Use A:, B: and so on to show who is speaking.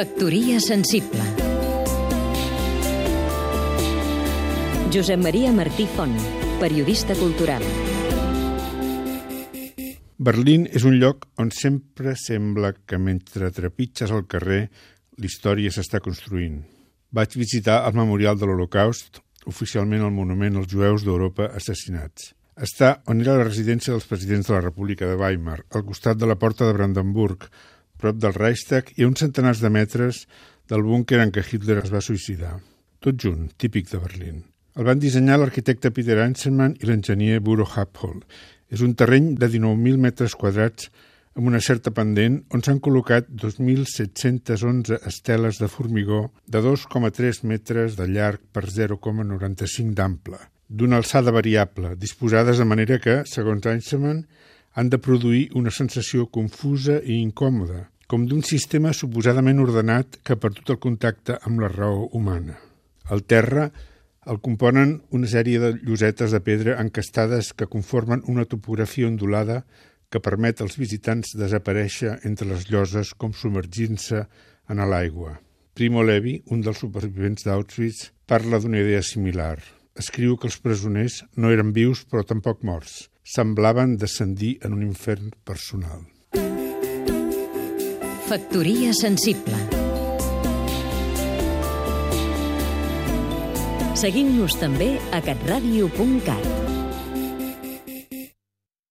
A: Factoria sensible Josep Maria Martí Font, periodista cultural
B: Berlín és un lloc on sempre sembla que mentre trepitges al carrer l'història s'està construint. Vaig visitar el Memorial de l'Holocaust, oficialment el monument als jueus d'Europa assassinats. Està on era la residència dels presidents de la República de Weimar, al costat de la porta de Brandenburg, prop del Reichstag i a uns centenars de metres del búnquer en què Hitler es va suïcidar. Tot junt, típic de Berlín. El van dissenyar l'arquitecte Peter Einzelmann i l'enginyer Buro Haphol. És un terreny de 19.000 metres quadrats amb una certa pendent on s'han col·locat 2.711 esteles de formigó de 2,3 metres de llarg per 0,95 d'ample, d'una alçada variable, disposades de manera que, segons Einstein, han de produir una sensació confusa i incòmoda, com d'un sistema suposadament ordenat que ha perdut el contacte amb la raó humana. El terra el componen una sèrie de llosetes de pedra encastades que conformen una topografia ondulada que permet als visitants desaparèixer entre les lloses com submergint-se en l'aigua. Primo Levi, un dels supervivents d'Auschwitz, parla d'una idea similar. Escriu que els presoners no eren vius però tampoc morts. Semblaven descendir en un infern personal.
A: Factoria sensible Seguim-nos també a catradio.cat